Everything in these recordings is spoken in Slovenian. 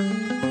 Thank you.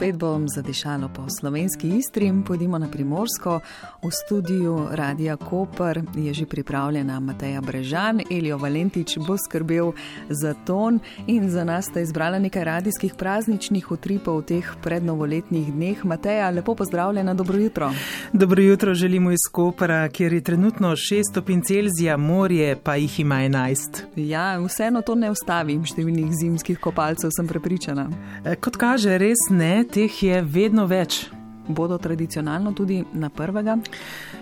Spet bom zadišalo po slovenski istri. Pojdimo na primorsko. V studiu Radia Koper je že pripravljena Mateja Brežan, Elijo Valentič bo skrbel za ton in za nas sta izbrala nekaj radijskih prazničnih utripov v teh prednovoletnih dneh. Mateja, lepo pozdravljena, dobro jutro. Dobro jutro želimo iz Kopera, kjer je trenutno 6 stopinj Celzija, morje pa jih ima 11. Ja, vseeno to ne ustavim številnih zimskih kopalcev, sem prepričana. E, kot kaže, res ne, teh je vedno več bodo tradicionalno tudi na prvega?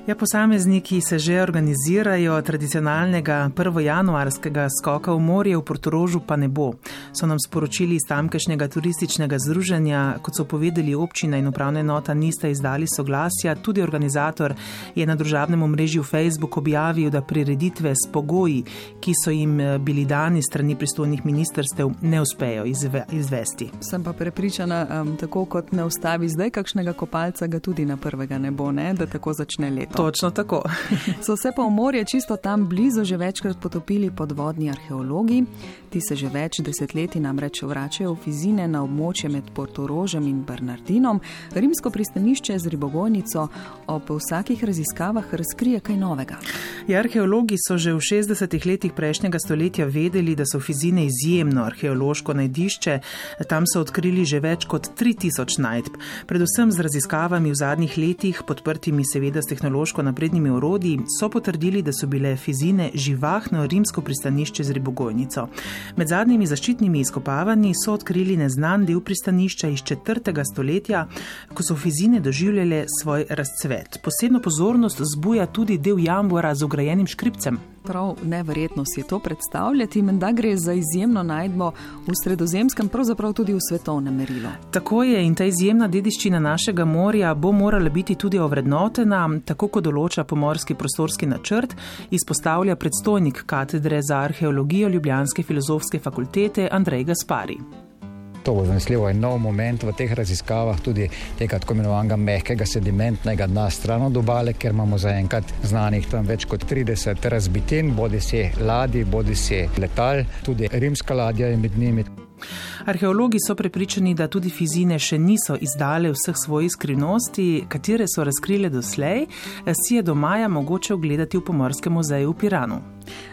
Ja, posamezniki se že organizirajo, tradicionalnega 1. januarskega skoka v morje v Portorožu pa ne bo. So nam sporočili iz tamkajšnjega turističnega združenja, kot so povedali občina in upravna enota nista izdali soglasja. Tudi organizator je na družabnem omrežju Facebook objavil, da prireditve s pogoji, ki so jim eh, bili dani strani pristojnih ministerstev, ne uspejo izve, izvesti. Sem pa prepričana, um, tako kot ne ustavi zdaj kakšnega kopanja palca ga tudi na prvega ne bo, ne? da tako začne leto. Točno tako. so se pa v morje čisto tam blizu že večkrat potopili podvodni arheologi. Ti se že več desetletij namreč vračajo v fizine na območje med Portorožem in Bernardinom. Rimsko pristanišče z ribogojnico ob vsakih raziskavah razkrije kaj novega. Ja, arheologi so že v 60-ih letih prejšnjega stoletja vedeli, da so fizine izjemno arheološko najdišče. Tam so odkrili že več kot 3000 najdb, predvsem z raziskavami raziskavami v zadnjih letih, podprtimi seveda s tehnološko naprednimi orodji, so potrdili, da so bile fizine živahno rimsko pristanišče z ribogojnico. Med zadnjimi zaščitnimi izkopavanji so odkrili neznan del pristanišča iz 4. stoletja, ko so fizine doživljale svoj razcvet. Posebno pozornost zbuja tudi del jambora z ugrajenim škripcem prav neverjetno si to predstavljati, menda gre za izjemno najdbo v sredozemskem, pravzaprav tudi v svetovnem merilu. Tako je in ta izjemna dediščina našega morja bo morala biti tudi ovrednotena, tako kot določa pomorski prostorski načrt, izpostavlja predstojnik katedre za arheologijo Ljubljanske filozofske fakultete Andrej Gaspari to bo zanesljivo en nov moment v teh raziskavah, tudi tega tako imenovanega mehkega sedimentnega dna stran od obale, ker imamo zaenkrat znanih tam več kot 30 razbitin, bodi si ladji, bodi si letal, tudi rimska ladja je med njimi. Arheologi so prepričani, da tudi fizine še niso izdale vseh svojih skrivnosti, katere so razkrile doslej, si je do maja mogoče ogledati v Pomorskem muzeju v Piranu.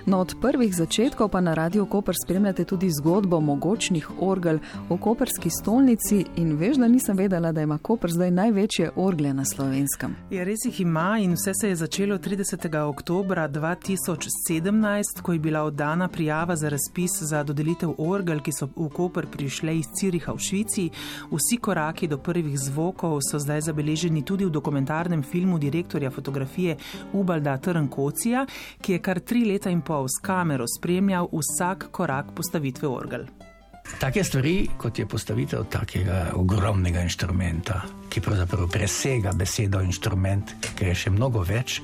No, od prvih začetkov pa na Radio Koper spremljate tudi zgodbo mogočnih orgel v koperski stolnici in veš, da nisem vedela, da ima Koper zdaj največje orgle na slovenskem. Ja, res jih ima in vse se je začelo 30. oktober 2017, ko je bila oddana prijava za razpis za dodelitev orgel, ki so v Koper prišle iz Ciriha v Švici. Vsi koraki do prvih zvokov so zdaj zabeleženi tudi v dokumentarnem filmu direktorja fotografije Ubalda Trnkocija, ki je kar tri leta leta in pol s kamero spremljal vsak korak postavitve orgel. Take stvari, kot je postavitev takega ogromnega inštrumenta, ki pravzaprav presega besedo inštrument, ker je še mnogo več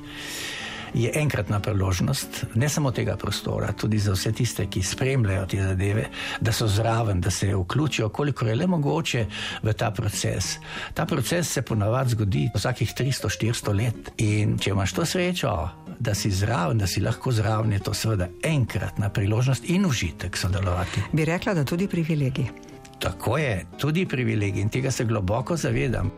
je enkratna priložnost, ne samo tega prostora, tudi za vse tiste, ki spremljajo te zadeve, da so zraven, da se vključijo, koliko je le mogoče v ta proces. Ta proces se ponavadi zgodi vsakih 300-400 let. In če imaš to srečo, da si zraven, da si lahko zraven, je to seveda enkratna priložnost in užitek sodelovati. Bi rekla, da tudi privilegij. Tako je, tudi privilegij in tega se globoko zavedam.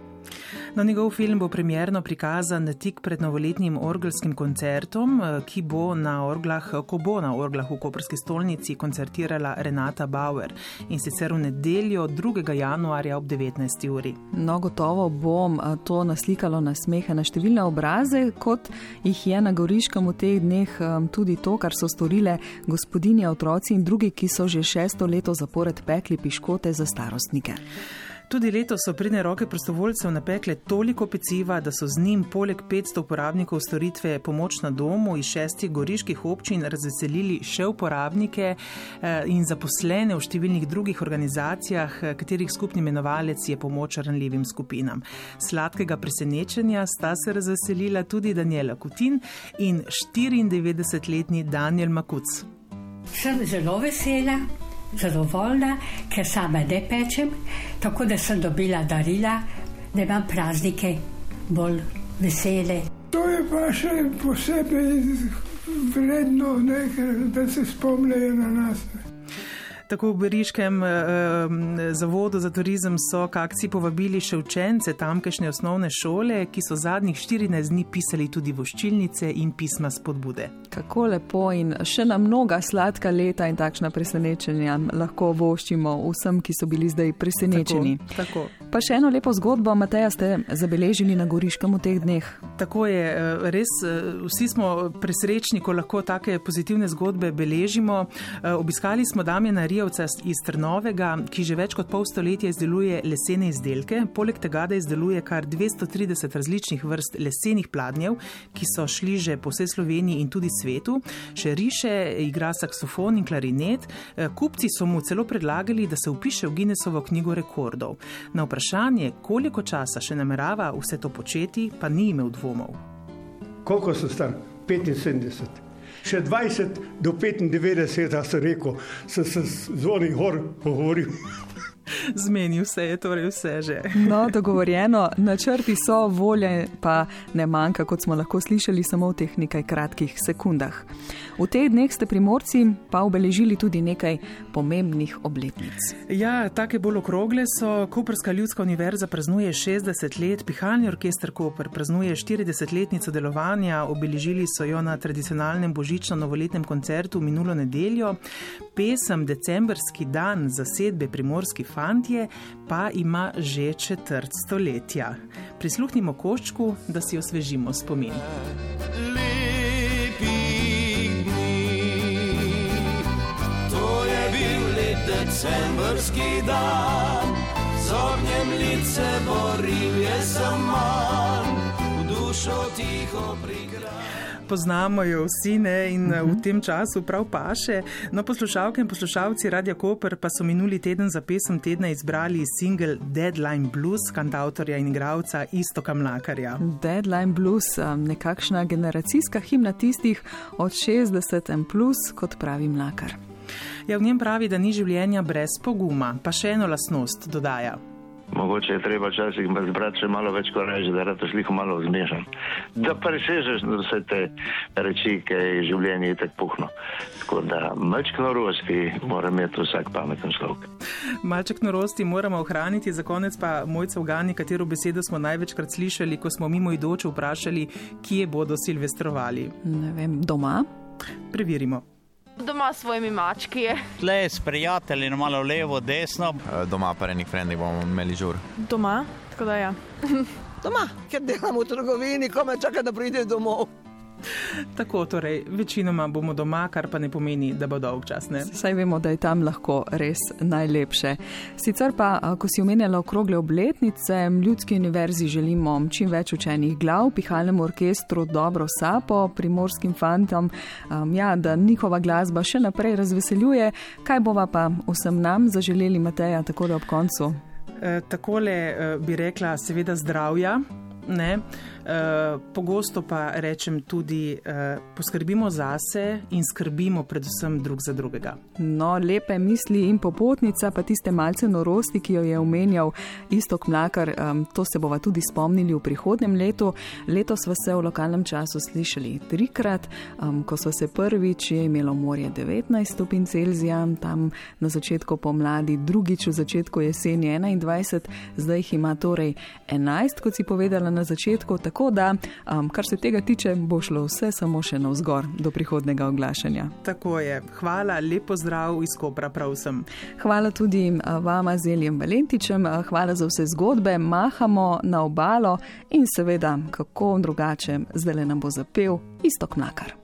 No, njegov film bo premjerno prikazan tik pred novoletnim orgelskim koncertom, eh, ki bo na orglah, ko bo na orglah v Koperski stolnici koncertirala Renata Bauer in sicer v nedeljo 2. januarja ob 19. uri. No, gotovo bom eh, to naslikalo na smehe na številne obraze, kot jih je na Goriškem v teh dneh eh, tudi to, kar so storile gospodinje, otroci in drugi, ki so že šesto leto zapored pekli piškote za starostnike. Tudi letos so pridne roke prostovoljcev napekle toliko peciva, da so z njim poleg 500 uporabnikov storitve pomoč na domu iz šestih goriških občin razveselili še uporabnike eh, in zaposlene v številnih drugih organizacijah, eh, katerih skupni imenovalec je pomoč ranljivim skupinam. Sladkega presenečenja sta se razveselila tudi Daniela Kutin in 94-letni Daniel Makuc. Sem zelo vesela, zadovoljna, ker sama ne pečem, tako da sem dobila darila da imam praznike bolj vesele. To je pa še posebej vredno, ne, da se spomnijo na nas. Tako v Beriškem eh, zavodu za turizem so k akciji povabili še učence tamkajšnje osnovne šole, ki so zadnjih 14 dni pisali tudi voščilnice in pisma spodbude. Kako lepo in še na mnoga sladka leta in takšna presenečenja lahko voščimo vsem, ki so bili zdaj presenečeni. Tako, tako. Pa še eno lepo zgodbo, Mateja, ste zabeležili na Goriškem v teh dneh. Tako je, eh, res eh, vsi smo presrečni, ko lahko take pozitivne zgodbe beležimo. Eh, obiskali smo Damjena Rijevca iz Trnovega, ki že več kot pol stoletja izdeluje lesene izdelke, poleg tega, da izdeluje kar 230 različnih vrst lesenih pladnjev, ki so šli že po vsej Sloveniji in tudi svetu, še riše, igra saksofon in klarinet. Kupci so mu celo predlagali, da se upiše v Guinnessovo knjigo rekordov. Na vprašanje, koliko časa še namerava vse to početi, pa ni imel dvomov. Koliko so star? 75. Še 20 do 95, da sem rekel, sem se zvonil gor, govoril. Zmenil se je, torej vse že. No, dogovorjeno, načrti so, volje pa ne manjka, kot smo lahko slišali samo v teh nekaj kratkih sekundah. V teh dneh ste primorci pa obeležili tudi nekaj pomembnih obletnic. Ja, take bolj okrogle so. Koperska ljudska univerza praznuje 60 let, pihalni orkester Koper praznuje 40-letnico delovanja, obeležili so jo na tradicionalnem božično-novoletnem koncertu minulo nedeljo. Pesem Decembrski dan zasedbe primorski fantje pa ima že četrt stoletja. Prisluhnimo koščku, da si osvežimo spomin. Decembrski dan, z ognjem lice boril je zaman, v dušo tiho prigral poznamo jo vsi ne, in uh -huh. v mhm. tem času prav paše. No, poslušalke in poslušalci Radia Koper pa so minuli teden za pesem tedna izbrali single Deadline Blues, kantautorja in igralca Istoka Mlakarja. Deadline Blues, nekakšna generacijska himna tistih od 60 in plus, kot pravi Mlakar. Ja, v njem pravi, da ni življenja brez poguma, pa še eno lasnost dodaja. Mogoče je treba včasih zbrati še malo več koreže, da rado sliko malo zmešam. Da presežeš vse te reči, ki je življenje tako puhno. Tako da malček norosti mora imeti vsak pameten človek. Malček norosti moramo ohraniti, za konec pa mojce v Gani, katero besedo smo največkrat slišali, ko smo mimo idoče vprašali, kje bodo silvestrovali. Ne vem, doma? Preverimo. Doma s svojimi mački. Le s prijatelji, malo levo, desno. Eh, doma pa enih frendi bomo imeli žur. Doma, tako da ja. Doma, ker delamo v trgovini, ko me čaka, da pride domov. Tako, torej, večinoma bomo doma, kar pa ne pomeni, da bo dolg čas. Ne? Saj vemo, da je tam lahko res najlepše. Sicer pa, ko si omenjala okrogle obletnice, Ljudski univerzi želimo čim več učenih glav, pihalnemu orkestru dobro sapo, primorskim fantom, um, ja, da njihova glasba še naprej razveseljuje. Kaj bova pa vsem nam zaželeli, Mateja, tako da ob koncu? E, takole e, bi rekla, seveda zdravja. Ne? Eh, pogosto pa rečem tudi, uh, poskrbimo zase in skrbimo predvsem drug za drugega. No, lepe misli in popotnica, pa tiste malce norosti, ki jo je omenjal Istok Mlakar, to se bova tudi spomnili v prihodnem letu. Letos smo se v lokalnem času slišali trikrat, ko so se prvič je imelo morje 19 stopinj Celzija, tam na začetku pomladi, drugič v začetku jeseni 21, zdaj jih ima torej 11, kot si povedala na začetku. Tako da, um, kar se tega tiče, bo šlo vse samo še navzgor do prihodnega oglašanja. Tako je. Hvala, lepo zdrav iz Kopra, prav sem. Hvala tudi vama, Zeljem Valentičem, hvala za vse zgodbe, mahamo na obalo in seveda, kako drugače, zdaj le nam bo zapel istok nakar.